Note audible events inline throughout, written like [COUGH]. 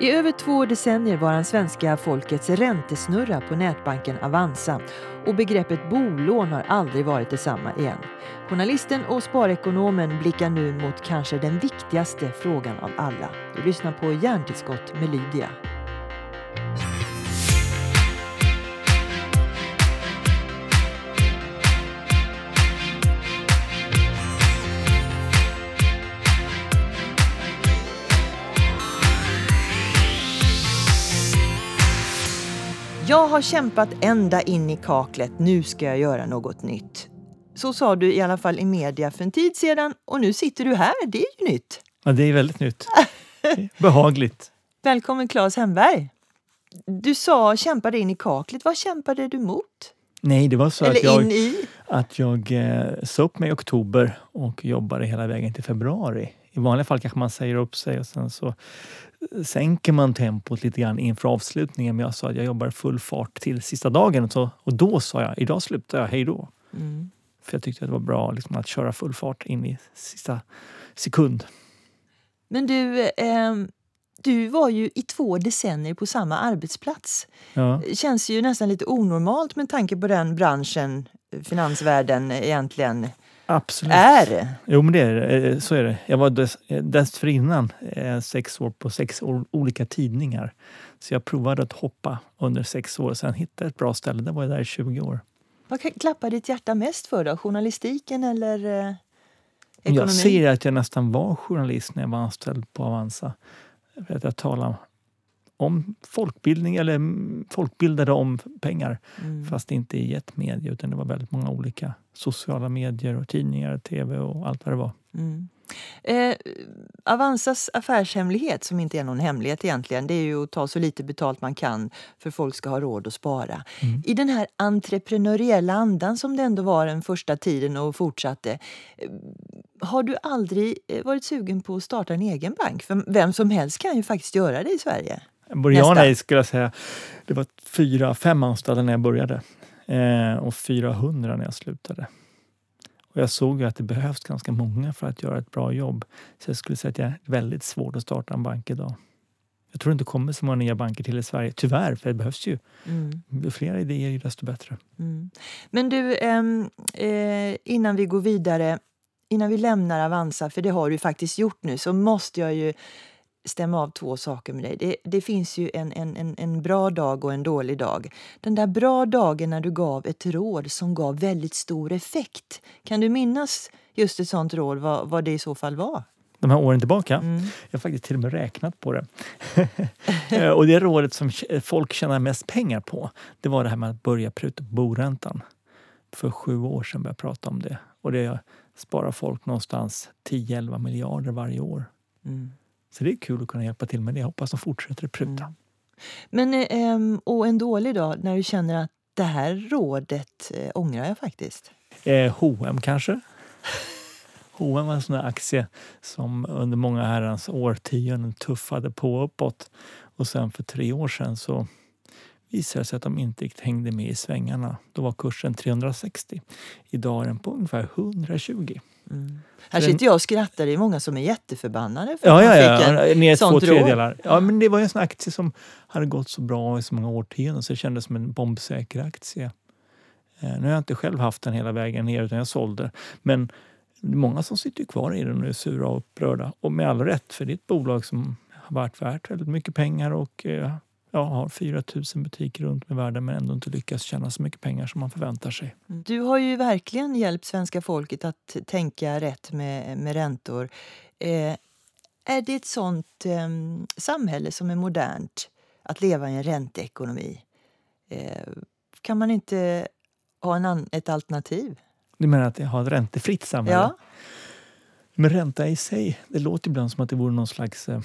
I över två decennier var han svenska folkets räntesnurra på nätbanken Avanza och begreppet bolån har aldrig varit detsamma igen. Journalisten och sparekonomen blickar nu mot kanske den viktigaste frågan av alla. Du lyssnar på Hjärntillskott med Lydia. Har kämpat ända in i kaklet, nu ska jag göra något nytt. Så sa du i alla fall i media för en tid sedan och nu sitter du här, det är ju nytt. Ja, det är väldigt nytt. [LAUGHS] Behagligt. Välkommen Claes Hemberg. Du sa kämpade in i kaklet, vad kämpade du mot? Nej, det var så Eller att jag, i? att jag eh, sa upp mig i oktober och jobbade hela vägen till februari. I vanliga fall kanske man säger upp sig och sen så sänker man tempot lite grann inför avslutningen. Men jag sa att jag jobbar full fart till sista dagen och, så, och då sa jag idag slutar jag, hej då. Mm. För jag tyckte att det var bra liksom, att köra full fart in i sista sekund. Men du, ehm, du var ju i två decennier på samma arbetsplats. Ja. Känns ju nästan lite onormalt med tanke på den branschen finansvärlden egentligen Absolut. är. Jo, men det är det. Eh, Så är det. Jag var dess, eh, dessförinnan eh, sex år på sex olika tidningar. Så jag provade att hoppa under sex år. Sen hittade jag ett bra ställe. Där var jag där i 20 år. Vad klappar ditt hjärta mest för då? Journalistiken eller eh, ekonomin? Jag ser att jag nästan var journalist när jag var anställd på Avanza. För att jag talade om folkbildning, eller folkbildade om pengar. Mm. Fast inte i ett medie, utan det var väldigt många olika sociala medier och tidningar, tv och allt vad det var. Mm. Eh, Avanzas affärshemlighet, som inte är någon hemlighet egentligen, det är ju att ta så lite betalt man kan för folk ska ha råd att spara. Mm. I den här entreprenöriella andan som det ändå var den första tiden och fortsatte. eh, Har du aldrig eh, varit sugen på att starta en egen bank? För vem som helst kan ju faktiskt göra det i Sverige. Nästa. nej skulle jag säga. Det var fyra, fem anställda när jag började eh, och 400 när jag slutade. Och jag såg ju att det behövs ganska många för att göra ett bra jobb. Så jag skulle säga att det är väldigt svårt att starta en bank idag. Jag tror inte det kommer så många nya banker till i Sverige. Tyvärr, för det behövs ju. Mm. Ju fler idéer, desto bättre. Mm. Men du, ehm, eh, innan vi går vidare, innan vi lämnar Avanza, för det har du faktiskt gjort nu, så måste jag ju stämma av två saker med dig. Det, det finns ju en, en, en, en bra dag och en dålig dag. Den där bra dagen när du gav ett råd som gav väldigt stor effekt. Kan du minnas just ett sånt råd, vad, vad det i så fall var? De här åren tillbaka. Mm. Jag har faktiskt till och med räknat på det. [LAUGHS] Eh, och det rådet som k- folk tjänar mest pengar på, det var det här med att börja pruta på boräntan. För sju år sedan började jag prata om det. Och det sparar folk någonstans 10-11 miljarder varje år. Mm. Så det är kul att kunna hjälpa till med det. Jag hoppas de fortsätter att pruta. Mm. Men, eh, ehm, och en dålig dag när du känner att det här rådet eh, ångrar jag faktiskt. Eh, H&M kanske? [LAUGHS] H&M var en sån aktie som under många herrans årtionden tuffade på uppåt. Och sen för tre år sedan så visade det sig att de inte riktigt hängde med i svängarna. Då var kursen 360. Idag är den på ungefär 120. Mm. Här sitter jag och skrattar. Det är många som är jätteförbannade för Ja, att ja, ja. Ner två tredjedelar. Ja, men det var en sån aktie som hade gått så bra i så många årtionden så det kändes som en bombsäker aktie. Eh, nu har jag inte själv haft den hela vägen ner utan jag sålde. Men det är många som sitter kvar i den och är sura och upprörda. Och med all rätt, för det är ett bolag som har varit värt väldigt mycket pengar och eh, ja, har 4 000 butiker runt om i världen men ändå inte lyckats tjäna så mycket pengar som man förväntar sig. Du har ju verkligen hjälpt svenska folket att tänka rätt med, med räntor. Eh, är det ett sånt eh, samhälle som är modernt att leva i en ränteekonomi? Eh, kan man inte ha en ett alternativ? Du menar att har ett räntefritt samhälle? Ja. Men ränta i sig, det låter ibland som att det vore någon slags eh,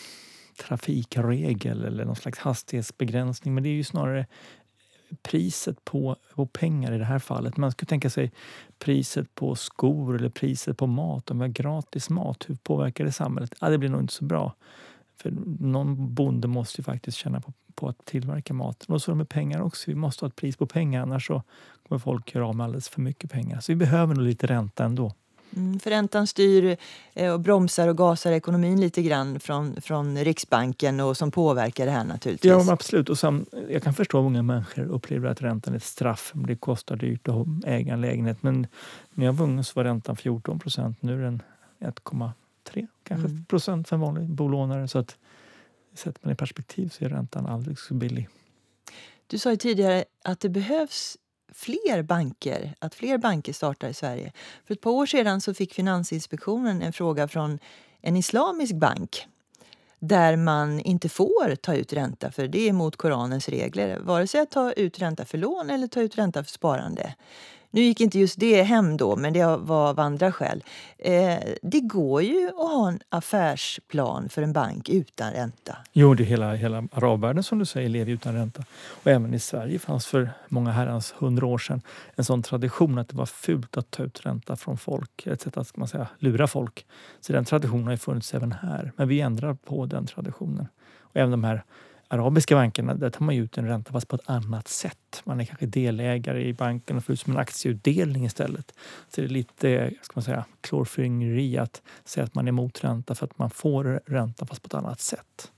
trafikregel eller någon slags hastighetsbegränsning. Men det är ju snarare priset på, på pengar i det här fallet. Man skulle tänka sig priset på skor eller priset på mat. Om vi har gratis mat, hur påverkar det samhället? Ja, det blir nog inte så bra. För någon bonde måste ju faktiskt tjäna på, på att tillverka maten. Och så är det med pengar också. Vi måste ha ett pris på pengar annars så kommer folk göra av med alldeles för mycket pengar. Så vi behöver nog lite ränta ändå. Mm, för räntan styr eh, och bromsar och gasar ekonomin lite grann från, från Riksbanken och som påverkar det här naturligtvis. Ja, absolut. Och sam, jag kan förstå att många människor upplever att räntan är ett straff. Det kostar dyrt att äga en lägenhet. Men när jag var ung så var räntan 14 procent. Nu är den 1,3 kanske mm. procent för en vanlig bolånare. Så att sätter man i perspektiv så är räntan aldrig så billig. Du sa ju tidigare att det behövs fler banker, att fler banker startar i Sverige. För ett par år sedan så fick Finansinspektionen en fråga från en islamisk bank där man inte får ta ut ränta, för det är mot Koranens regler. Vare sig att ta ut ränta för lån eller ta ut ränta för sparande. Nu gick inte just det hem då, men det var av andra skäl. Eh, det går ju att ha en affärsplan för en bank utan ränta. Jo, det hela, hela arabvärlden som du säger lever utan ränta. Och även i Sverige fanns för många herrans hundra år sedan en sån tradition att det var fult att ta ut ränta från folk. Ett sätt att ska man säga, lura folk. Så den traditionen har ju funnits även här. Men vi ändrar på den traditionen. Och även de här arabiska bankerna där tar man ut en ränta fast på ett annat sätt. Man är kanske delägare i banken och får ut som en aktieutdelning istället. Så det är lite ska man säga, klårfingeri att säga att man är emot ränta för att man får ränta fast på ett annat sätt.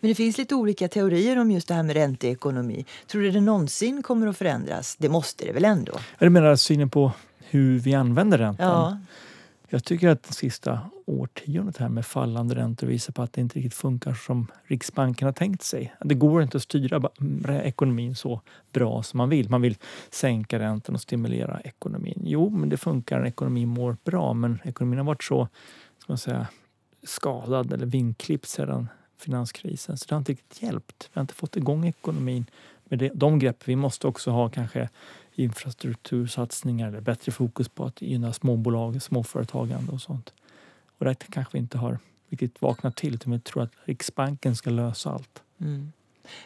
Men det finns lite olika teorier om just det här med ränteekonomi. Tror du det någonsin kommer att förändras? Det måste det väl ändå? Du menar synen på hur vi använder räntan? Ja. Jag tycker att det sista årtiondet här med fallande räntor visar på att det inte riktigt funkar som Riksbanken har tänkt sig. Det går inte att styra ekonomin så bra som man vill. Man vill sänka räntan och stimulera ekonomin. Jo, men det funkar. Ekonomin mår bra, men ekonomin har varit så ska man säga, skadad eller vinklippt sedan finanskrisen. Så det har inte riktigt hjälpt. Vi har inte fått igång ekonomin med det, de grepp. Vi måste också ha kanske infrastruktursatsningar eller bättre fokus på att gynna småbolag, småföretagande och sånt. Och det kanske vi inte har riktigt vaknat till utan vi tror att Riksbanken ska lösa allt. Mm.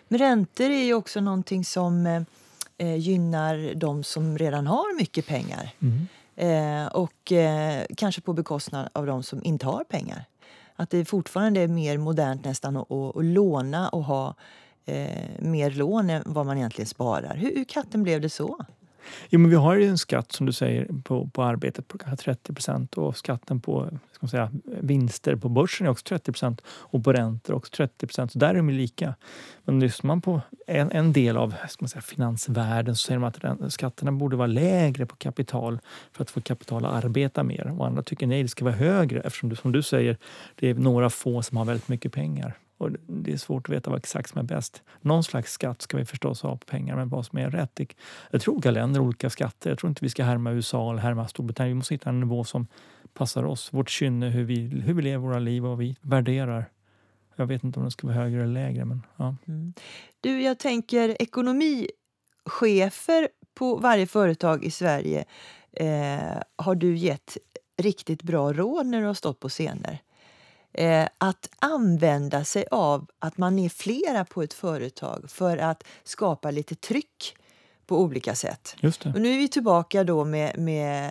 Men räntor är ju också någonting som eh, gynnar de som redan har mycket pengar. Mm. Eh, och eh, kanske på bekostnad av de som inte har pengar. Att det fortfarande är mer modernt nästan att, att, att låna och ha eh, mer lån än vad man egentligen sparar. Hur, hur katten blev det så? Jo, men vi har ju en skatt som du säger på, på arbetet på 30 procent och skatten på ska man säga, vinster på börsen är också 30 procent och på räntor också 30 procent. Så där är de lika. Men lyssnar man på en, en del av ska man säga, finansvärlden så säger de att den, skatterna borde vara lägre på kapital för att få kapital att arbeta mer. Och andra tycker nej, det ska vara högre eftersom, det, som du säger, det är några få som har väldigt mycket pengar. Och det är svårt att veta vad exakt som är bäst. Någon slags skatt ska vi förstås ha på pengar, men vad som är rätt. Jag tror olika länder olika skatter. Jag tror inte vi ska härma USA eller härma Storbritannien. Vi måste hitta en nivå som passar oss, vårt kynne, hur vi, hur vi lever våra liv och vad vi värderar. Jag vet inte om den ska vara högre eller lägre. Men, ja. Mm. Du, jag tänker ekonomichefer på varje företag i Sverige eh, har du gett riktigt bra råd när du har stått på scener Eh, att använda sig av att man är flera på ett företag för att skapa lite tryck på olika sätt. Och nu är vi tillbaka då med, med,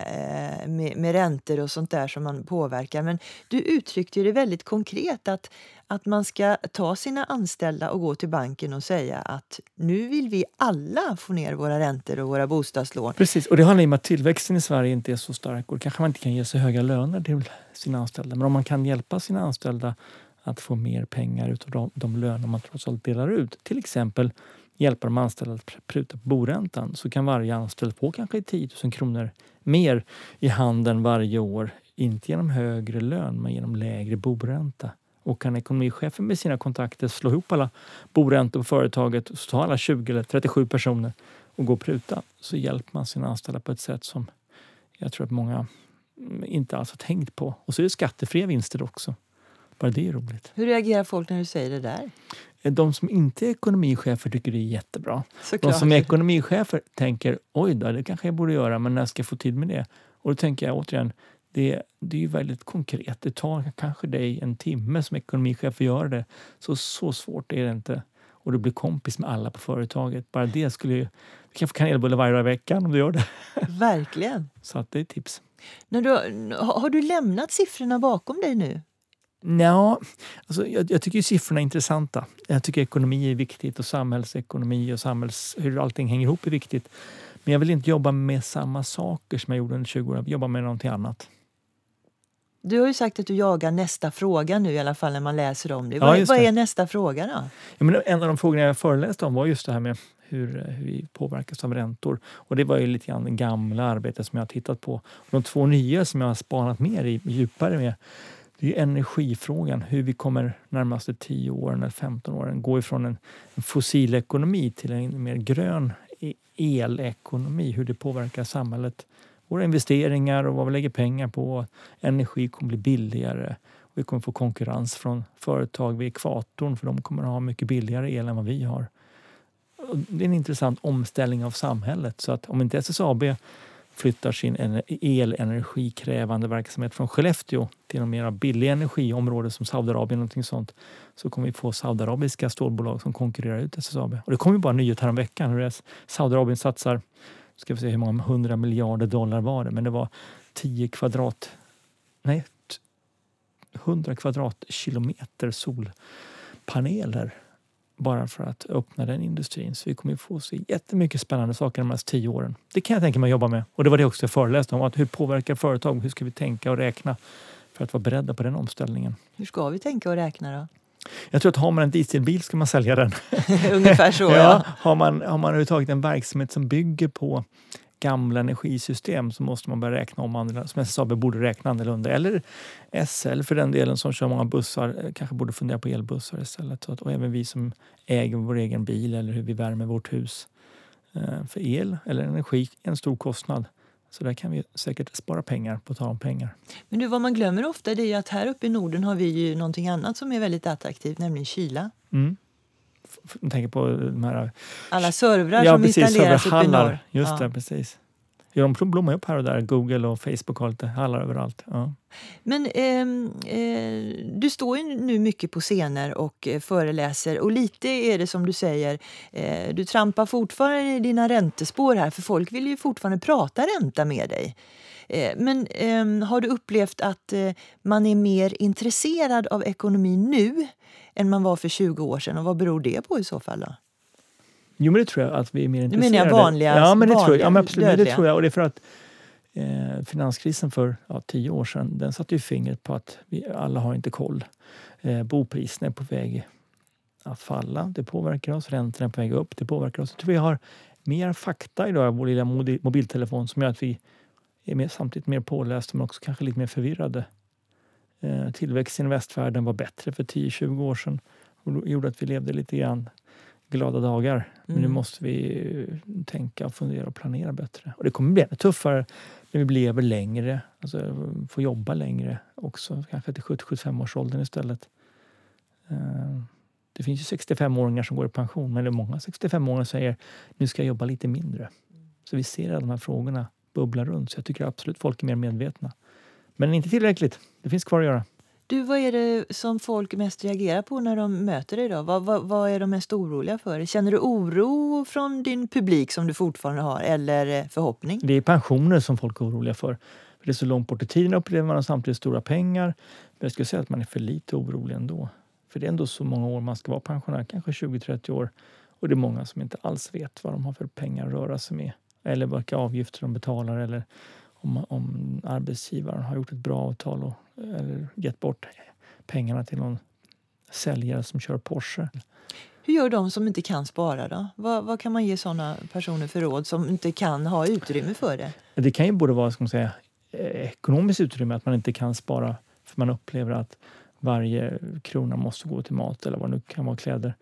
eh, med, med räntor och sånt där som man påverkar. Men du uttryckte det väldigt konkret att, att man ska ta sina anställda och gå till banken och säga att nu vill vi alla få ner våra räntor och våra bostadslån. Precis, och det handlar om att tillväxten i Sverige inte är så stark och kanske man inte kan ge så höga löner till sina anställda. Men om man kan hjälpa sina anställda att få mer pengar utav de, de löner man trots allt delar ut. Till exempel hjälpa de anställda att pruta på boräntan så kan varje anställd få kanske 10 000 kronor mer i handen varje år. Inte genom högre lön, men genom lägre boränta. Och kan ekonomichefen med sina kontakter slå ihop alla boräntor på företaget och ta alla 20 eller 37 personer och gå och pruta så hjälper man sina anställda på ett sätt som jag tror att många mm, inte alls har tänkt på. Och så är det skattefria vinster också. Bara det är roligt. Hur reagerar folk när du säger det där? De som inte är ekonomichefer tycker det är jättebra. Såklart. De som är ekonomichefer tänker oj då, det kanske jag borde göra, men när ska jag få tid med det? Och då tänker jag återigen, det, det är ju väldigt konkret. Det tar kanske dig en timme som ekonomichef att göra det. Så, så svårt är det inte. Och du blir kompis med alla på företaget. Bara det skulle ju... Du kan få kanelbulle varje dag i veckan om du gör det. [LAUGHS] Verkligen. Så att det är tips. När du, har du lämnat siffrorna bakom dig nu? Ja, alltså jag, jag tycker siffrorna är intressanta. Jag tycker ekonomi är viktigt och samhällsekonomi och samhälls, hur allting hänger ihop är viktigt. Men jag vill inte jobba med samma saker som jag gjorde under 20 år. Jag vill jobba med någonting annat. Du har ju sagt att du jagar nästa fråga nu i alla fall när man läser om det. Ja, vad, just vad är nästa fråga då? Ja, men en av de frågorna jag föreläste om var just det här med hur, hur vi påverkas av räntor. Och det var ju lite grann det gamla arbetet som jag har tittat på. Och de två nya som jag har spanat mer i, djupare med det är energifrågan. Hur vi kommer närmaste 10 åren eller 15 åren gå ifrån en, en fossilekonomi till en mer grön e-, elekonomi. Hur det påverkar samhället. Våra investeringar och vad vi lägger pengar på. Energi kommer bli billigare. Och vi kommer få konkurrens från företag vid ekvatorn för de kommer att ha mycket billigare el än vad vi har. Det är en intressant omställning av samhället. Så att om inte SSAB flyttar sin elenergikrävande verksamhet från Skellefteå till en mer billig energiområde som Saudiarabien någonting sånt så kommer vi få saudiarabiska stålbolag som konkurrerar ut SSAB. Och det kom ju bara en nyhet häromveckan hur Saudiarabien satsar, ska vi se hur många, 100 miljarder dollar var det, men det var 10 kvadrat, nej, 100 kvadratkilometer solpaneler bara för att öppna den industrin. Så vi kommer få se jättemycket spännande saker de nästa tio åren. Det kan jag tänka mig att jobba med. Och det var det också jag föreläste om. Att hur påverkar företag? Hur ska vi tänka och räkna för att vara beredda på den omställningen? Hur ska vi tänka och räkna då? Jag tror att har man en dieselbil ska man sälja den. [LAUGHS] Ungefär så, [LAUGHS] ja. ja. Har man, har man överhuvudtaget en verksamhet som bygger på gamla energisystem så måste man börja räkna om andra, som SSAB borde räkna annorlunda. Eller SL för den delen som kör många bussar eh, kanske borde fundera på elbussar istället. Så att, och även vi som äger vår egen bil eller hur vi värmer vårt hus. Eh, För el eller energi är en stor kostnad. Så där kan vi säkert spara pengar på tal om pengar. Men du, vad man glömmer ofta är att här uppe i Norden har vi ju någonting annat som är väldigt attraktivt, nämligen kyla. Mm. Jag tänker på de här Alla servrar ja, som precis, installeras uppe i norr. Just Ja. det, precis. Ja, de blommar upp här och där. Google och Facebook har lite hallar överallt. Ja. Men ehm, eh, du står ju nu mycket på scener och eh, föreläser och lite är det som du säger, eh, du trampar fortfarande i dina räntespår här för folk vill ju fortfarande prata ränta med dig. Eh, men ehm, har du upplevt att eh, man är mer intresserad av ekonomi nu än man var för 20 år sedan och vad beror det på i så fall? Då? Jo, men det tror jag att vi är mer intresserade. menar jag vanliga- ja, men det tror jag. vanliga Ja, men absolut, men det tror jag. Och det är för att eh, finanskrisen för ja, tio år sedan den satte ju fingret på att vi alla har inte koll. Eh, bopriserna är på väg att falla. Det påverkar oss. Räntorna är på väg upp. Det påverkar oss. Jag tror vi har mer fakta idag i vår lilla mobiltelefon som gör att vi är mer, samtidigt mer pålästa men också kanske lite mer förvirrade. Eh, tillväxten i västvärlden var bättre för 10-20 år sedan och gjorde att vi levde lite grann glada dagar. Men nu Mm. måste vi eh, tänka, fundera och planera bättre. Och det kommer bli ännu tuffare när vi lever längre, alltså får jobba längre också, kanske till 70-75 års åldern istället. Eh, Det finns ju 65-åringar som går i pension, men det är många 65-åringar som säger nu ska jag jobba lite mindre. Så vi ser att de här frågorna bubblar runt, så jag tycker absolut folk är mer medvetna. Men inte tillräckligt. Det finns kvar att göra. Du, vad är det som folk mest reagerar på när de möter dig? Då? Vad, vad, vad är de mest oroliga för? Känner du oro från din publik som du fortfarande har eller eh, förhoppning? Det är pensioner som folk är oroliga för. för det är så långt bort i tiden upplever man samtidigt stora pengar. Men jag skulle säga att man är för lite orolig ändå. För det är ändå så många år man ska vara pensionär, kanske 20-30 år. Och det är många som inte alls vet vad de har för pengar att röra sig med. Eller vilka avgifter de betalar eller om, om arbetsgivaren har gjort ett bra avtal och, eller gett bort pengarna till någon säljare som kör Porsche. Hur gör de som inte kan spara? då? Vad, vad kan man ge såna personer för råd som inte kan ha utrymme för det? Det kan ju både vara ska man säga, eh, ekonomiskt utrymme, att man inte kan spara för man upplever att varje krona måste gå till mat eller vad det nu kan vara, kläder.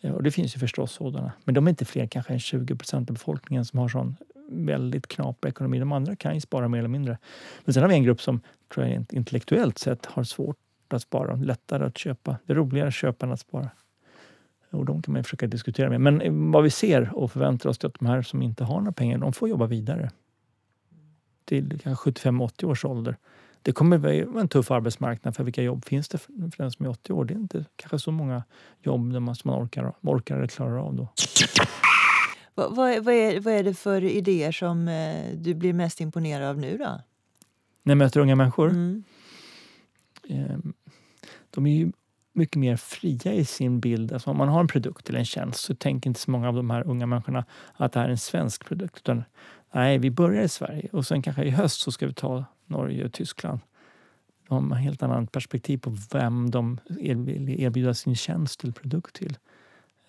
Eh, Och det finns ju förstås sådana. Men de är inte fler kanske än 20 procent av befolkningen som har sån väldigt knaprig ekonomi. De andra kan ju spara mer eller mindre. Men sen har vi en grupp som tror jag intellektuellt sett har svårt att spara. Lättare att köpa. Det är roligare att köpa än att spara. Och de kan man ju försöka diskutera med. Men eh, vad vi ser och förväntar oss är att de här som inte har några pengar, de får jobba vidare. Till kanske 75-80 års ålder. Det kommer vara en tuff arbetsmarknad för vilka jobb finns det för för den som är 80 år? Det är inte kanske så många jobb där man, som man orkar, orkar eller klarar av då. Vad, vad, är, vad, är, vad är det för idéer som eh, du blir mest imponerad av nu? då? När jag möter unga människor, Mm. eh, de är ju mycket mer fria i sin bild. Alltså om man har en produkt eller en tjänst så tänker inte så många av de här unga människorna att det här är en svensk produkt. Utan, nej, vi börjar i Sverige och sen kanske i höst så ska vi ta Norge och Tyskland. De har ett helt annat perspektiv på vem de vill erbjuda sin tjänst eller produkt till.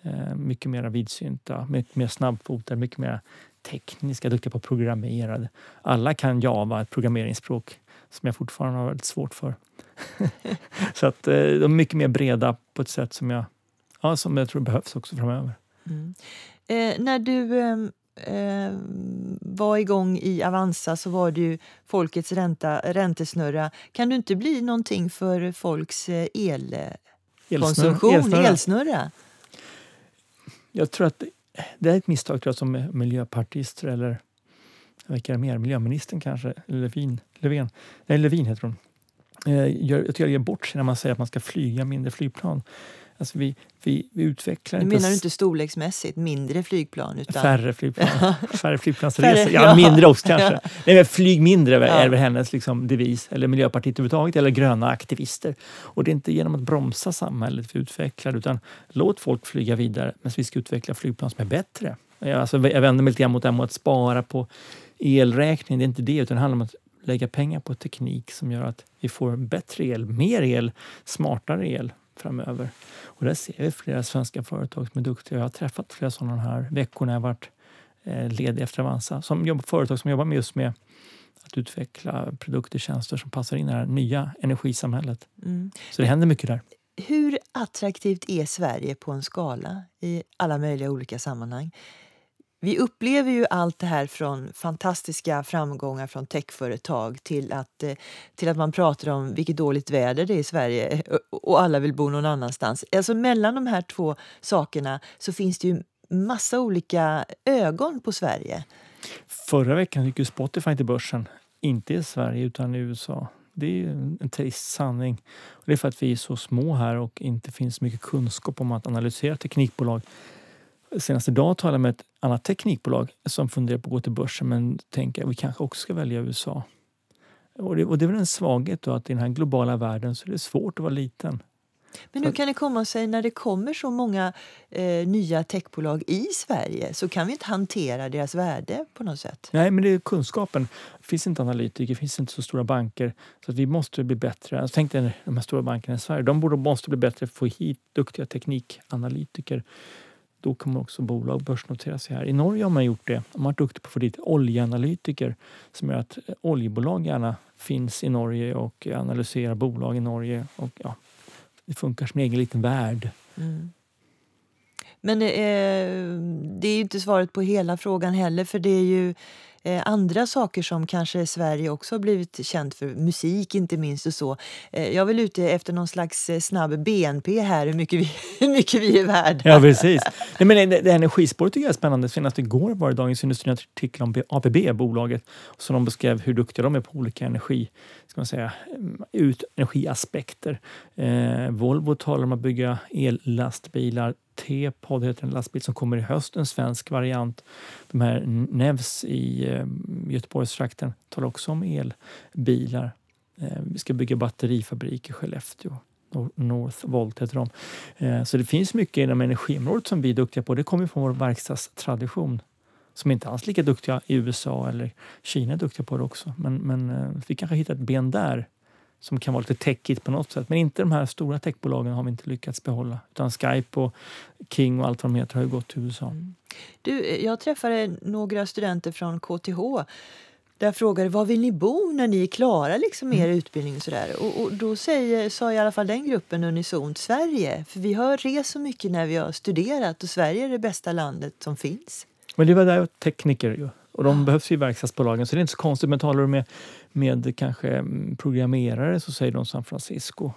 Eh, mycket mer vidsynta, mycket mer snabbfotade, mycket mer tekniska, duktiga på att programmera. Alla kan Java, ett programmeringsspråk som jag fortfarande har väldigt svårt för. [LAUGHS] så att eh, de är mycket mer breda på ett sätt som jag, ja, som jag tror behövs också framöver. Mm. Eh, när du eh, var igång i Avanza så var du folkets ränta, räntesnurra. Kan du inte bli någonting för folks eh, elkonsumtion, elsnurra? elsnurra? Jag tror att det är ett misstag tror jag, som miljöpartister eller vilka är mer? Miljöministern kanske? Levin? Löfven? Nej, Levin heter hon. Eh, jag tycker jag ger bort sig när man säger att man ska flyga mindre flygplan. Alltså vi, vi, vi utvecklar nu menar du inte storleksmässigt, mindre flygplan? Utan... Färre flygplan. [LAUGHS] Färre flygplansresor. Ja, mindre också kanske. [LAUGHS] Nej, men flyg mindre ja. är väl hennes liksom, devis, eller Miljöpartiet överhuvudtaget, eller gröna aktivister. Och det är inte genom att bromsa samhället vi utvecklar utan låt folk flyga vidare, men vi ska utveckla flygplan som är bättre. Jag, alltså, jag vänder mig lite grann mot det här med att spara på elräkning. Det är inte det, utan det handlar om att lägga pengar på teknik som gör att vi får bättre el, mer el, smartare el framöver. Och där ser vi flera svenska företag som är duktiga. Jag har träffat flera sådana här veckor när jag varit eh, ledig efter Avanza. Som jobbar, företag som jobbar med just med att utveckla produkter och tjänster som passar in i det här nya energisamhället. Mm. Så det händer mycket där. Hur attraktivt är Sverige på en skala i alla möjliga olika sammanhang? Vi upplever ju allt det här från fantastiska framgångar från techföretag till att, eh, till att man pratar om vilket dåligt väder det är i Sverige eh, och alla vill bo någon annanstans. Alltså mellan de här två sakerna så finns det ju massa olika ögon på Sverige. Förra veckan gick ju Spotify till börsen, inte i Sverige utan i USA. Det är en trist sanning. det är för att vi är så små här och inte finns mycket kunskap om att analysera teknikbolag Senast idag talade jag med ett annat teknikbolag som funderar på att gå till börsen men tänker att vi kanske också ska välja USA. Och det, och det är väl en svaghet då att i den här globala världen så är det svårt att vara liten. Men hur kan det komma sig när det kommer så många eh, nya techbolag i Sverige så kan vi inte hantera deras värde på något sätt? Nej, men det är kunskapen. Det finns inte analytiker, det finns inte så stora banker. Så att vi måste bli bättre. Alltså, tänk dig de här stora bankerna i Sverige. De borde, måste bli bättre på att få hit duktiga teknikanalytiker då kommer också bolag börsnotera sig här. I Norge har man gjort det. De har varit duktiga på att få dit oljeanalytiker som gör att eh, oljebolag gärna finns i Norge och analyserar bolag i Norge. Och ja, det funkar som en egen liten värld. Mm. Men det är, det är ju inte svaret på hela frågan heller för det är ju eh, andra saker som kanske Sverige också har blivit känt för, musik inte minst och så. Eh, jag är väl ute efter någon slags eh, snabb BNP här, hur mycket vi, [LAUGHS] hur mycket vi är värda. Ja, precis. Nej, men det, det energispåret tycker jag är spännande. Senast igår var det Dagens Industri en artikel om ABB, bolaget, som de beskrev hur duktiga de är på olika energi, ska man säga, mm, ut, energiaspekter. Eh, Volvo talar om att bygga ellastbilar T-podd heter en lastbil som kommer i höst, en svensk variant. De här Nevs i eh, Göteborgstrakten talar också om elbilar. Eh, vi ska bygga batterifabrik i Skellefteå. Northvolt heter de. Eh, så det finns mycket inom energiområdet som vi är duktiga på. Det kommer från vår verkstadstradition som inte alls lika duktiga i USA eller Kina är duktiga på det också. Men, men eh, vi kanske hittar ett ben där som kan vara lite techigt på något sätt. Men inte de här stora techbolagen har vi inte lyckats behålla. Utan Skype och King och allt vad de heter har ju gått till USA. Mm. Du, jag träffade några studenter från KTH där jag frågade var vill ni bo när ni är klara liksom, er mm. utbildning. Och, sådär. Och, och då säger, sa i alla fall den gruppen unisont Sverige. För vi har rest så mycket när vi har studerat och Sverige är det bästa landet som finns. Men det var där tekniker ju. Och de behövs ju i verkstadsbolagen så det är inte så konstigt. Men talar du med, med kanske mm, programmerare så säger de San Francisco.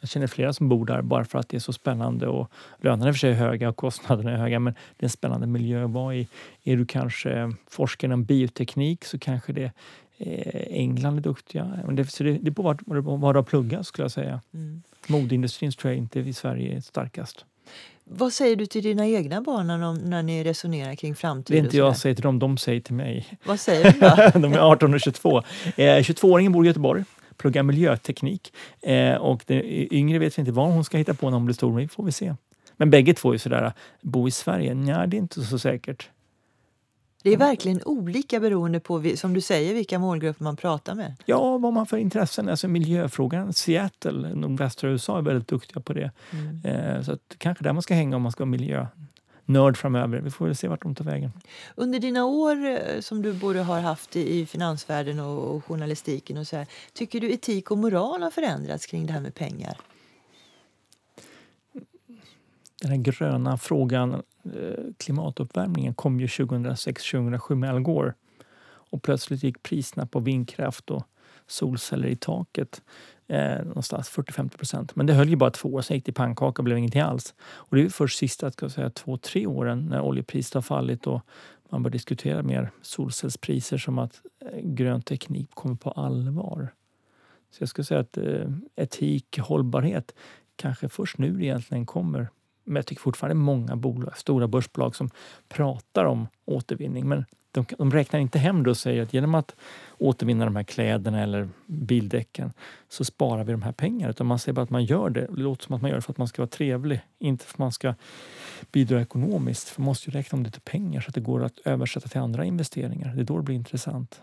Jag känner flera som bor där bara för att det är så spännande och lönerna är för sig höga och kostnaderna är höga men det är en spännande miljö att vara i. Är du kanske forskare inom bioteknik så kanske det eh, England är duktiga. Det, så det, det är på vad, vad du har pluggat skulle jag säga. Mm. Modeindustrin tror jag inte i Sverige är starkast. Vad säger du till dina egna barn när, när ni resonerar kring framtiden? Det är inte jag säger till dem, de säger till mig. Vad säger du då? [LAUGHS] de är 18 och 22. Eh, 22-åringen bor i Göteborg, pluggar miljöteknik. Eh, och den yngre vet vi inte vad hon ska hitta på när hon blir stor, men får vi se. Men bägge två är sådär, bo i Sverige? Nej, det är inte så säkert. Det är verkligen olika beroende på, som du säger, vilka målgrupper man pratar med. Ja, vad man för intressen. Alltså miljöfrågan, Seattle, nordvästra USA, är väldigt duktiga på det. Mm. Eh, så att, kanske där man ska hänga om man ska vara miljönörd framöver. Vi får väl se vart de tar vägen. Under dina år eh, som du både har haft i finansvärlden och journalistiken och så här, tycker du etik och moral har förändrats kring det här med pengar? Den här gröna frågan Eh, klimatuppvärmningen kom ju 2006-2007 med Al Gore. Och plötsligt gick priserna på vindkraft och solceller i taket eh, någonstans 40-50 procent. Men det höll ju bara två år, sen gick det pannkaka och blev ingenting alls. Och det är först sista ska säga, två, tre åren när oljepriset har fallit och man bör diskutera mer solcellspriser som att eh, grön teknik kommer på allvar. Så jag skulle säga att eh, etik, hållbarhet kanske först nu egentligen kommer men jag tycker fortfarande många bolag, stora börsbolag som pratar om återvinning. Men de, de räknar inte hem det och säger att genom att återvinna de här kläderna eller bildäcken så sparar vi de här pengarna. Utan man säger bara att man gör det. Det låter som att man gör det för att man ska vara trevlig, inte för att man ska bidra ekonomiskt. För man måste ju räkna om det till pengar så att det går att översätta till andra investeringar. Det är då det blir intressant.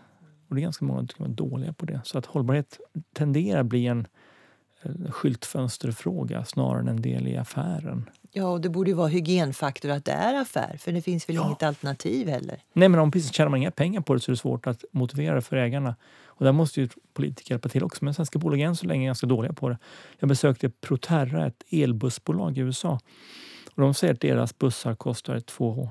Och det är ganska många som är dåliga på det. Så att hållbarhet tenderar att bli en eh, skyltfönsterfråga snarare än en del i affären. Ja, och det borde ju vara hygienfaktor att det är affär, för det finns väl ja. inget alternativ heller? Nej, men om precis tjänar man inga pengar på det så är det svårt att motivera för ägarna. Och där måste ju politiker hjälpa till också, men svenska bolag är än så länge ganska dåliga på det. Jag besökte Proterra, ett elbussbolag i USA. Och de säger att deras bussar kostar två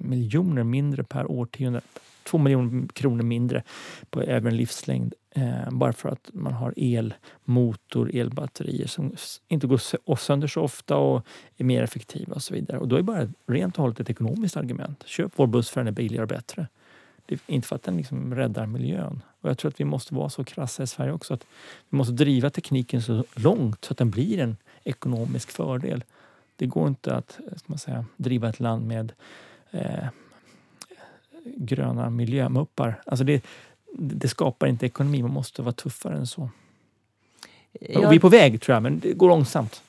miljoner mindre per årtionde. Två miljoner kronor mindre på över en livslängd Eh, bara för att man har elmotor, elbatterier som inte går sönder så ofta och är mer effektiva och så vidare. Och då är bara rent och hållet ett ekonomiskt argument. Köp vår buss för den är billigare och bättre. Det är inte för att den liksom räddar miljön. Och jag tror att vi måste vara så krassa i Sverige också att vi måste driva tekniken så långt så att den blir en ekonomisk fördel. Det går inte att ska man säga, driva ett land med eh, gröna miljömuppar. Alltså det, det skapar inte ekonomi. Man måste vara tuffare än så. Jag... vi är på väg, tror jag, men det går långsamt.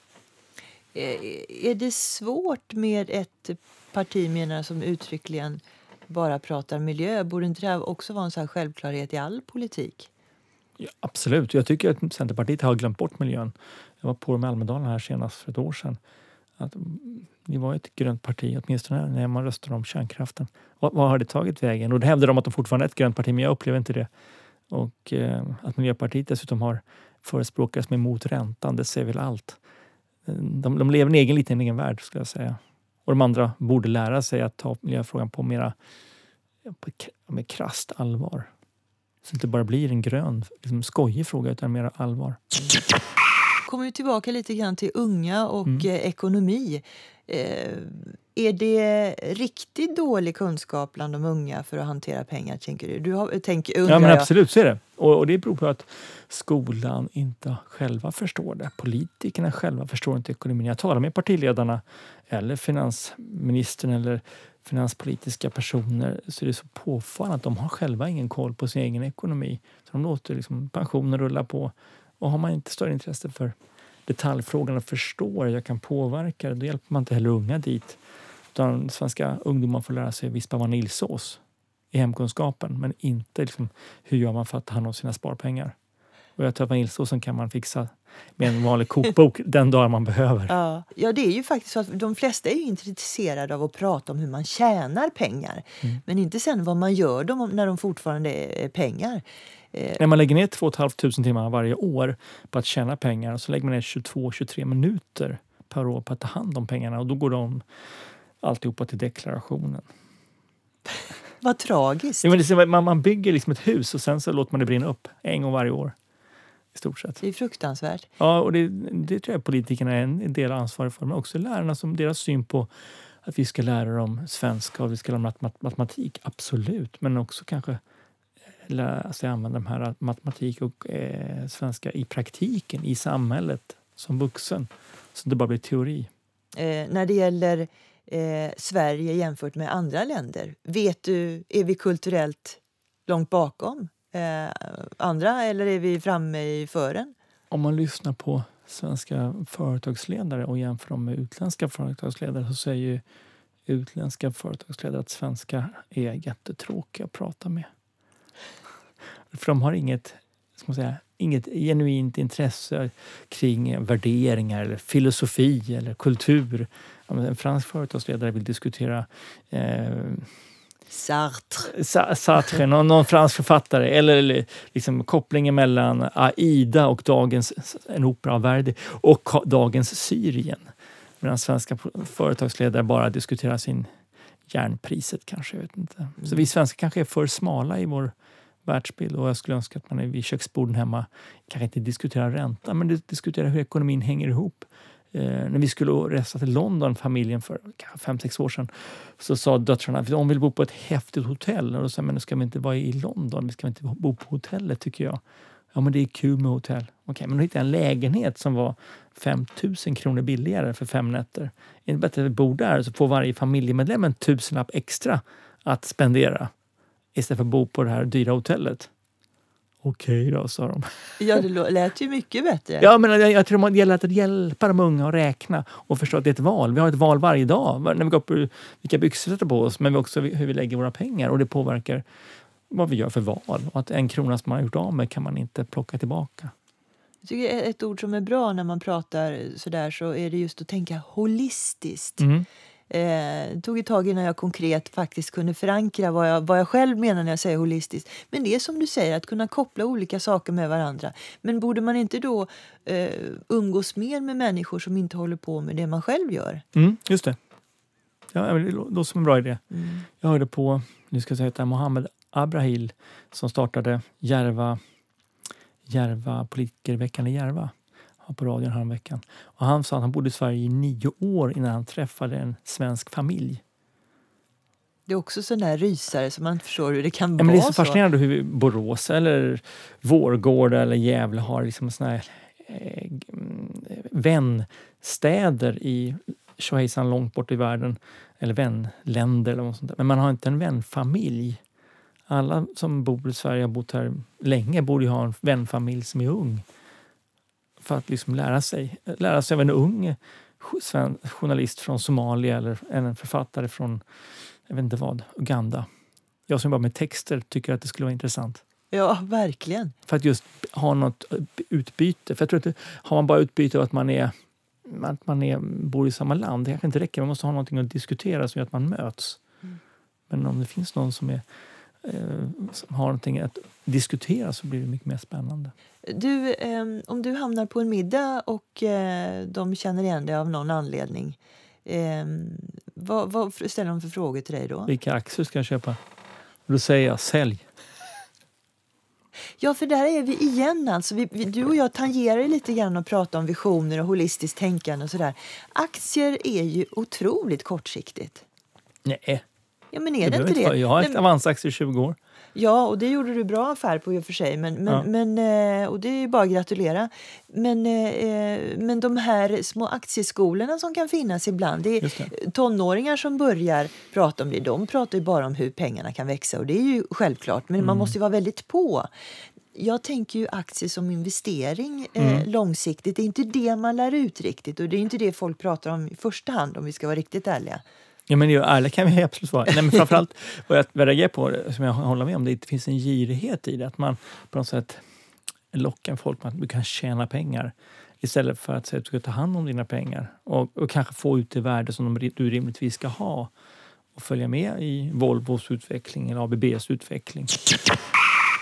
Eh, är det svårt med ett parti menar, som uttryckligen bara pratar miljö? Borde inte det också vara en så självklarhet i all politik? Ja, absolut. Jag tycker att Centerpartiet har glömt bort miljön. Jag var på dem i Almedalen här senast för ett år sedan. Att, mm, ni var ett grönt parti, åtminstone när man röstade om kärnkraften. Vad, vad har det tagit vägen? Och då hävdar de att de fortfarande är ett grönt parti, men jag upplever inte det. Och eh, att Miljöpartiet dessutom har förespråkare som är emot räntan, det säger väl allt. Eh, de, de lever en egen liten egen värld, skulle jag säga. Och de andra borde lära sig att ta miljöfrågan på mera på, med krasst allvar. Så det inte bara blir en grön, liksom skojig fråga, utan mer allvar kommer tillbaka lite grann till unga och mm. Eh, ekonomi. Eh, är det riktigt dålig kunskap bland de unga för att hantera pengar, tänker du? du har, tänk, ja, men absolut, så är det. Och, och, det beror på att skolan inte själva förstår det. Politikerna själva förstår inte ekonomin. Jag talar med partiledarna eller finansministern eller finanspolitiska personer så är det så påfallande att de har själva ingen koll på sin egen ekonomi. Så De låter liksom pensionen rulla på och har man inte större intresse för detaljfrågan och förstår att jag kan påverka det, då hjälper man inte heller unga dit. Utan svenska ungdomar får lära sig vispa vaniljsås i hemkunskapen men inte liksom, hur gör man för att ta hand om sina sparpengar. Och jag tror att vaniljsåsen kan man fixa med en vanlig kokbok [LAUGHS] den dag man behöver. Ja. ja, det är ju faktiskt så att de flesta är intresserade av att prata om hur man tjänar pengar. Mm. Men inte sen vad man gör dem när de fortfarande är pengar. Eh, När man lägger ner 2 500 timmar varje år på att tjäna pengar så lägger man ner 22-23 minuter per år på att ta hand om pengarna och då går de alltihopa till deklarationen. Vad tragiskt. Ja, man, man bygger liksom ett hus och sen så låter man det brinna upp en gång varje år. I stort sett. Det är fruktansvärt. Ja, och det, det tror jag politikerna är en del ansvariga för. Men också lärarna, som deras syn på att vi ska lära dem svenska och vi ska lära dem matematik. Absolut, men också kanske lära sig använda de här matematik och eh, svenska i praktiken, i samhället, som vuxen. Så det bara blir teori. Eh, när det gäller eh, Sverige jämfört med andra länder, vet du, är vi kulturellt långt bakom eh, andra eller är vi framme i fören? Om man lyssnar på svenska företagsledare och jämför dem med utländska företagsledare så säger utländska företagsledare att svenska är jättetråkiga att prata med. För de har inget, ska man säga, inget genuint intresse kring värderingar, eller filosofi eller kultur. En fransk företagsledare vill diskutera eh, Sartre. Sartre, någon, någon fransk författare. Eller, liksom kopplingen mellan Aida och dagens, en opera av Verdi, och dagens Syrien. Medan svenska företagsledare bara diskuterar sin järnpriset kanske. Jag vet inte. Mm. Så vi svenskar kanske är för smala i vår världsbild och jag skulle önska att man är vid köksborden hemma kanske inte diskuterar ränta men diskuterar hur ekonomin hänger ihop. Eh, när vi skulle resa till London, familjen, för fem sex år sedan så sa döttrarna att de vill bo på ett häftigt hotell. Och då sa jag, men ska vi inte vara i London? Vi ska inte bo på hotellet tycker jag. Ja, men det är kul med hotell. Okej, okay, men då hittade jag en lägenhet som var 5 000 kronor billigare för fem nätter. Är det bättre att vi bor där så får varje familjemedlem en tusenlapp extra att spendera istället för att bo på det här dyra hotellet? Okej då, sa de. Ja, det lät ju mycket bättre. Ja, men jag, jag tror det gäller att hjälpa de unga att räkna och förstå att det är ett val. Vi har ett val varje dag när vi går på vilka byxor vi sätter på oss, men också hur vi lägger våra pengar och det påverkar vad vi gör för val. Och att en krona som man har gjort av med kan man inte plocka tillbaka. Jag tycker ett ord som är bra när man pratar sådär så är det just att tänka holistiskt. Mm. Eh, det tog ett tag innan jag konkret faktiskt kunde förankra vad jag, vad jag själv menar när jag säger holistiskt. Men det är som du säger, att kunna koppla olika saker med varandra. Men borde man inte då eh, umgås mer med människor som inte håller på med det man själv gör? Mm, just det. Ja, det låter som en bra idé. Mm. Jag hörde på, nu ska jag säga att Mohammed Abrahil som startade Järva, Järva politikerveckan i Järva på radion häromveckan. Och han sa att han bodde i Sverige i nio år innan han träffade en svensk familj. Det är också sån där rysare som man inte förstår hur det kan ja, vara Det är så fascinerande hur Borås eller Vårgårda eller Gävle har liksom såna här eh, vänstäder i tjohejsan långt bort i världen. Eller vänländer eller något sånt där. Men man har inte en vänfamilj. Alla som bor i Sverige har bott här länge borde ju ha en vänfamilj som är ung för att liksom lära sig. Lära sig av en ung journalist från Somalia eller en författare från jag vet inte vad, Uganda. Jag som jobbar med texter tycker att det skulle vara intressant. Ja, verkligen. För att just ha något utbyte. För jag tror att har man bara utbyte av att man, är, att man är, bor i samma land, det kanske inte räcker. Man måste ha någonting att diskutera som gör att man möts. Mm. Men om det finns någon som är eh, som har någonting att diskutera så blir det mycket mer spännande. Du, eh, om du hamnar på en middag och eh, de känner igen dig av någon anledning eh, vad, vad ställer de för frågor till dig då? Vilka aktier ska jag köpa? Då säger jag sälj. Ja, för där är vi igen. Alltså. Vi, vi, du och jag tangerar lite grann och pratar om visioner och holistiskt tänkande. och sådär. Aktier är ju otroligt kortsiktigt. Nej, Ja, men är det, det inte det? Jag har haft Avanza-aktier i 20 år. Ja, och det gjorde du bra affär på i och för sig. Men, men, ja. men, eh, och det är bara att gratulera. Men, eh, men de här små aktieskolorna som kan finnas ibland. Det är det. tonåringar som börjar prata om det. De pratar ju bara om hur pengarna kan växa och det är ju självklart. Men mm. man måste vara väldigt på. Jag tänker ju aktier som investering eh, mm. långsiktigt. Det är inte det man lär ut riktigt och det är inte det folk pratar om i första hand om vi ska vara riktigt ärliga. Ja, men ärliga kan vi [LAUGHS] absolut vara. Nej, men framförallt [LAUGHS] vad jag reagerar på, som jag håller med om, det, är att det finns en girighet i det. Att man på något sätt lockar folk med att du kan tjäna pengar istället för att säga att du ska ta hand om dina pengar och, och kanske få ut det värde som de, du rimligtvis ska ha och följa med i Volvos utveckling eller ABBs utveckling.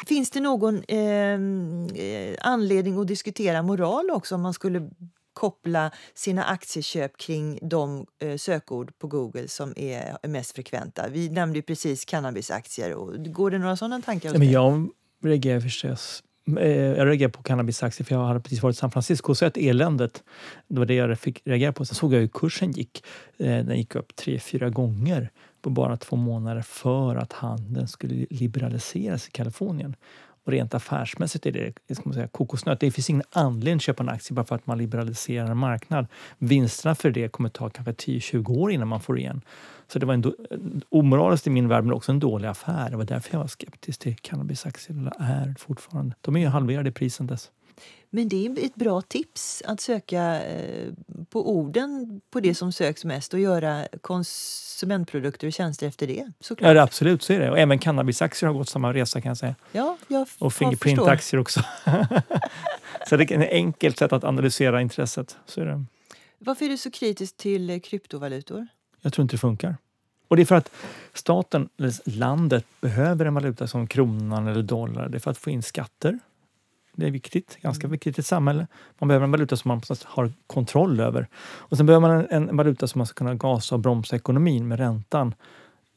Finns det någon ehm, eh, anledning att diskutera moral också om man skulle koppla sina aktieköp kring de eh, sökord på Google som är mest frekventa. Vi nämnde precis cannabisaktier. Och går det några sådana tankar Men Jag reagerar förstås eh, jag reagerade på cannabisaktier för jag hade precis varit i San Francisco och sett eländet. Det var det jag fick reagera på. Sen såg jag hur kursen gick. Eh, den gick upp tre, fyra gånger på bara två månader för att handeln skulle liberaliseras i Kalifornien. Och rent affärsmässigt är det ska man säga, kokosnöt. Det finns ingen anledning att köpa en aktie bara för att man liberaliserar en marknad. Vinsterna för det kommer ta kanske 10-20 år innan man får igen. Så det var en omoraliskt i min värld, men också en dålig affär. Det var därför jag var skeptisk till cannabisaktier, eller är fortfarande. De är ju halverade i pris sen dess. Men det är ett bra tips att söka eh, på orden på det som söks mest och göra konsumentprodukter och tjänster efter det. Såklart. Ja, absolut, så är det. Och även cannabisaktier har gått samma resa kan jag säga. Ja, jag Och. Fingerprint-aktier också. [LAUGHS] så det är ett enkelt sätt att analysera intresset. Så är det. Varför är du så kritisk till kryptovalutor? Jag tror inte det funkar. Och det är för att staten, eller landet, behöver en valuta som kronan eller dollar. Det är för att få in skatter. Det är viktigt, ganska viktigt i ett samhälle. Man behöver en valuta som man har kontroll över. Och sen behöver man en, en valuta som man ska kunna gasa och bromsa ekonomin med räntan.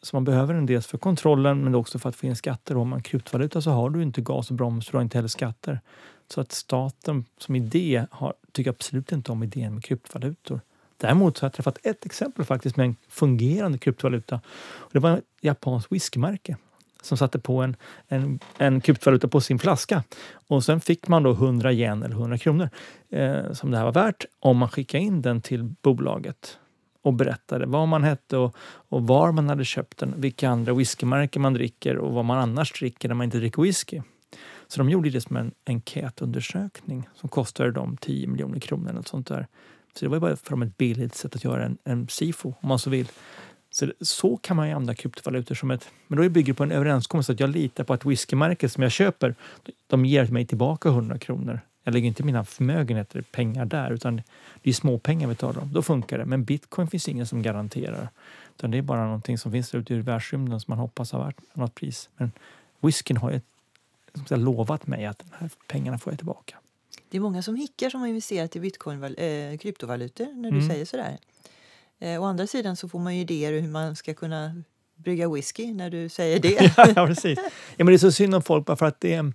Så man behöver den dels för kontrollen men också för att få in skatter. Och om man kryptovaluta så har du inte gas och broms, du har inte heller skatter. Så att staten som idé har, tycker absolut inte om idén med kryptovalutor. Däremot så har jag träffat ett exempel faktiskt med en fungerande kryptovaluta. Och det var ett japanskt whiskymärke som satte på en, en, en kryptovaluta på sin flaska. Och sen fick man då 100 yen eller 100 kronor eh, som det här var värt om man skickade in den till bolaget och berättade vad man hette och, och var man hade köpt den, vilka andra whiskymärken man dricker och vad man annars dricker när man inte dricker whisky. Så de gjorde det som en enkätundersökning som kostade dem 10 miljoner kronor eller sånt där. Så det var bara för dem ett billigt sätt att göra en, en SIFO om man så vill. Så, så kan man ju använda kryptovalutor som ett... Men då bygger det på en överenskommelse att jag litar på att whiskymärket som jag köper, de ger mig tillbaka 100 kronor. Jag lägger inte mina förmögenheter, pengar där, utan det är små pengar vi talar om. Då funkar det. Men bitcoin finns ingen som garanterar. Utan det är bara någonting som finns där ute i världsrymden som man hoppas har värt något pris. Men whiskyn har ju som lovat mig att de här pengarna får jag tillbaka. Det är många som hickar som har investerat i bitcoin, eh, kryptovalutor när du Mm. säger sådär. Eh, å andra sidan så får man ju idéer hur man ska kunna brygga whisky när du säger det. [LAUGHS] ja, precis. Ja, men det är så synd om folk bara för att det är,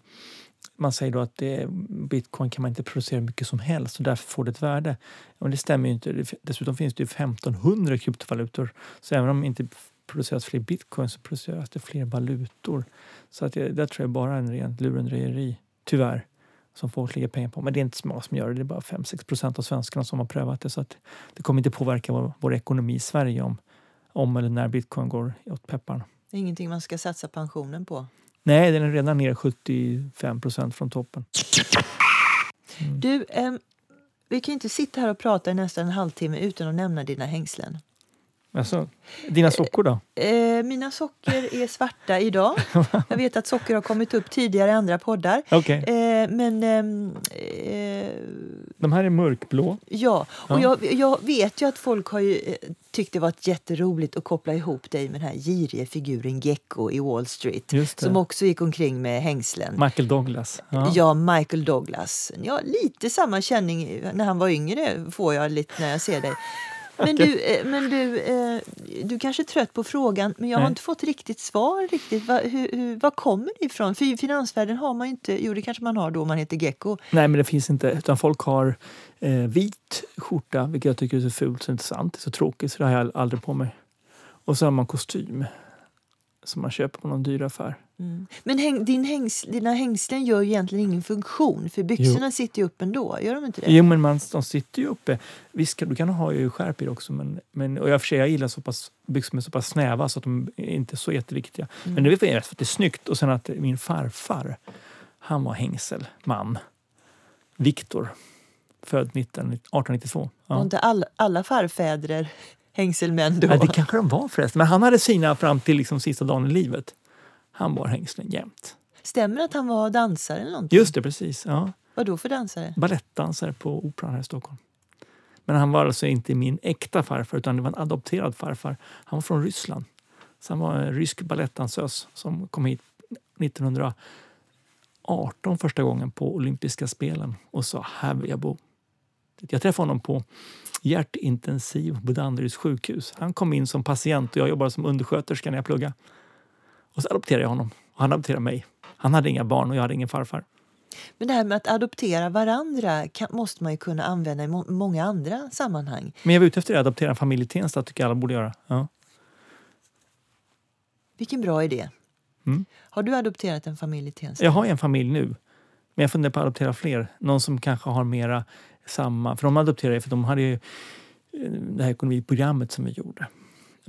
man säger då att det är, bitcoin kan man inte producera mycket som helst och därför får det ett värde. Men det stämmer ju inte. Dessutom finns det ju 1500 kryptovalutor. Så även om det inte produceras fler bitcoin så produceras det fler valutor. Så att det, där tror jag bara är en rent lurendrejeri, tyvärr, som folk lägger pengar på. Men det är inte så många som gör det. Det är bara 5-6 procent av svenskarna som har prövat det. Så att det kommer inte påverka vår, vår ekonomi i Sverige om, om eller när bitcoin går åt pepparna. Det är ingenting man ska satsa pensionen på. Nej, den är redan ner 75 procent från toppen. Mm. Du, ehm, vi kan ju inte sitta här och prata i nästan en halvtimme utan att nämna dina hängslen. Alltså, dina sockor då? Eh, mina socker är svarta idag. [LAUGHS] Jag vet att socker har kommit upp tidigare i andra poddar. Okej. Eh, men ehm, eh, De här är mörkblå. ja, och Ja. Jag, jag vet ju att folk har ju, eh, tyckt det varit jätteroligt att koppla ihop dig med den här giriga figuren Gecko i Wall Street. Som också gick omkring med hängslen. Michael Douglas. Ja. Ja, Michael Douglas. Ja, lite samma känning när han var yngre får jag lite när jag ser dig. Men du, eh, men du, eh, du kanske är trött på frågan, men jag har Nej. inte fått riktigt svar. riktigt. Va, hur, hur, var kommer det ifrån? För i finansvärlden har man ju inte... Jo, det kanske man har då man heter Gecko. Nej, men det finns inte. Utan folk har eh, vit skjorta, vilket jag tycker är så fult så intressant. Så tråkigt, så det har jag aldrig på mig. Och så har man kostym som man köper på någon dyr affär. Mm. Men häng, din hängs, dina hängslen gör ju egentligen ingen funktion, för byxorna sitter ju upp ändå. Gör de inte det? Jo, men man, de sitter ju uppe. Visst, du kan ha ju skärp i det också. Men, men, och jag, för sig, jag gillar så pass, byxor är så pass snäva så att de är inte är så jätteviktiga. Mm. Men det är för att det är snyggt. Och sen att min farfar, han var hängselman. Viktor. Född 19, 1892. Var Ja. inte all, alla farfäder hängselmän då? Ja, det kanske de var förresten. Men han hade sina fram till liksom sista dagen i livet. Han bar hängslen jämt. Stämmer det att han var dansare eller någonting? Just det, precis. Ja. Vad då för dansare? Balettdansare på Operan här i Stockholm. Men han var alltså inte min äkta farfar utan det var en adopterad farfar. Han var från Ryssland. Så han var en rysk balettdansös som kom hit 1918 första gången på olympiska spelen och sa här vill jag bo. Jag träffade honom på hjärtintensiv på Danderyds sjukhus. Han kom in som patient och jag jobbade som undersköterska när jag pluggade. Och så adopterade jag honom och han adopterade mig. Han hade inga barn och jag hade ingen farfar. Men det här med att adoptera varandra kan, måste man ju kunna använda i må, många andra sammanhang. Men jag var ute efter att adoptera en familj i tycker jag alla borde göra. Ja. Vilken bra idé. Mm. Har du adopterat en familj Tensta? Jag har en familj nu, men jag funderar på att adoptera fler. Någon som kanske har mera samma... För de adopterade för de hade ju eh, det här ekonomiprogrammet som vi gjorde.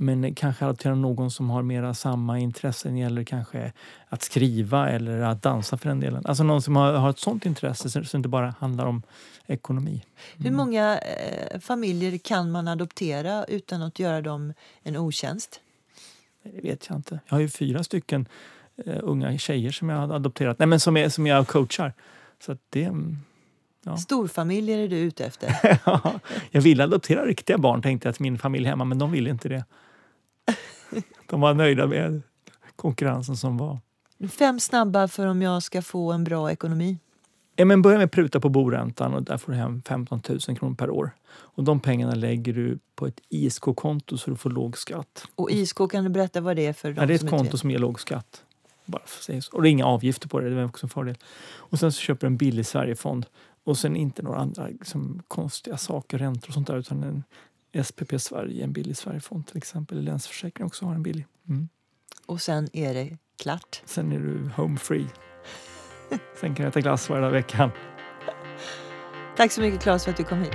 Men kanske adoptera någon som har mera samma intressen gäller kanske att skriva eller att dansa för den delen. Alltså någon som har, har ett sånt intresse så det inte bara handlar om ekonomi. Mm. Hur många eh, familjer kan man adoptera utan att göra dem en otjänst? Det vet jag inte. Jag har ju fyra stycken uh, unga tjejer som jag har adopterat, nej men som, är, som jag coachar. Så det, mm, ja. Storfamiljer är du ute efter? [LAUGHS] jag ville adoptera riktiga barn tänkte jag till min familj hemma, men de ville inte det. [LAUGHS] De var nöjda med konkurrensen som var. Fem snabba för om jag ska få en bra ekonomi. Ja, men börja med att pruta på boräntan och där får du hem 15 000 kronor per år. Och de pengarna lägger du på ett ISK-konto så du får låg skatt. Och ISK, kan du berätta vad det är för ja, Det är ett konto som ger låg skatt. Bara Och det är inga avgifter på det, det är också en fördel. Och sen så köper du en billig Sverigefond. Och sen inte några andra liksom, konstiga saker, räntor och sånt där utan en SPP Sverige, en billig Sverigefond till exempel. Länsförsäkring också har en billig. Mm. Och sen är det klart. Sen är du home free. sen kan jag äta glass varje veckan. Tack så mycket Claes för att du kom hit.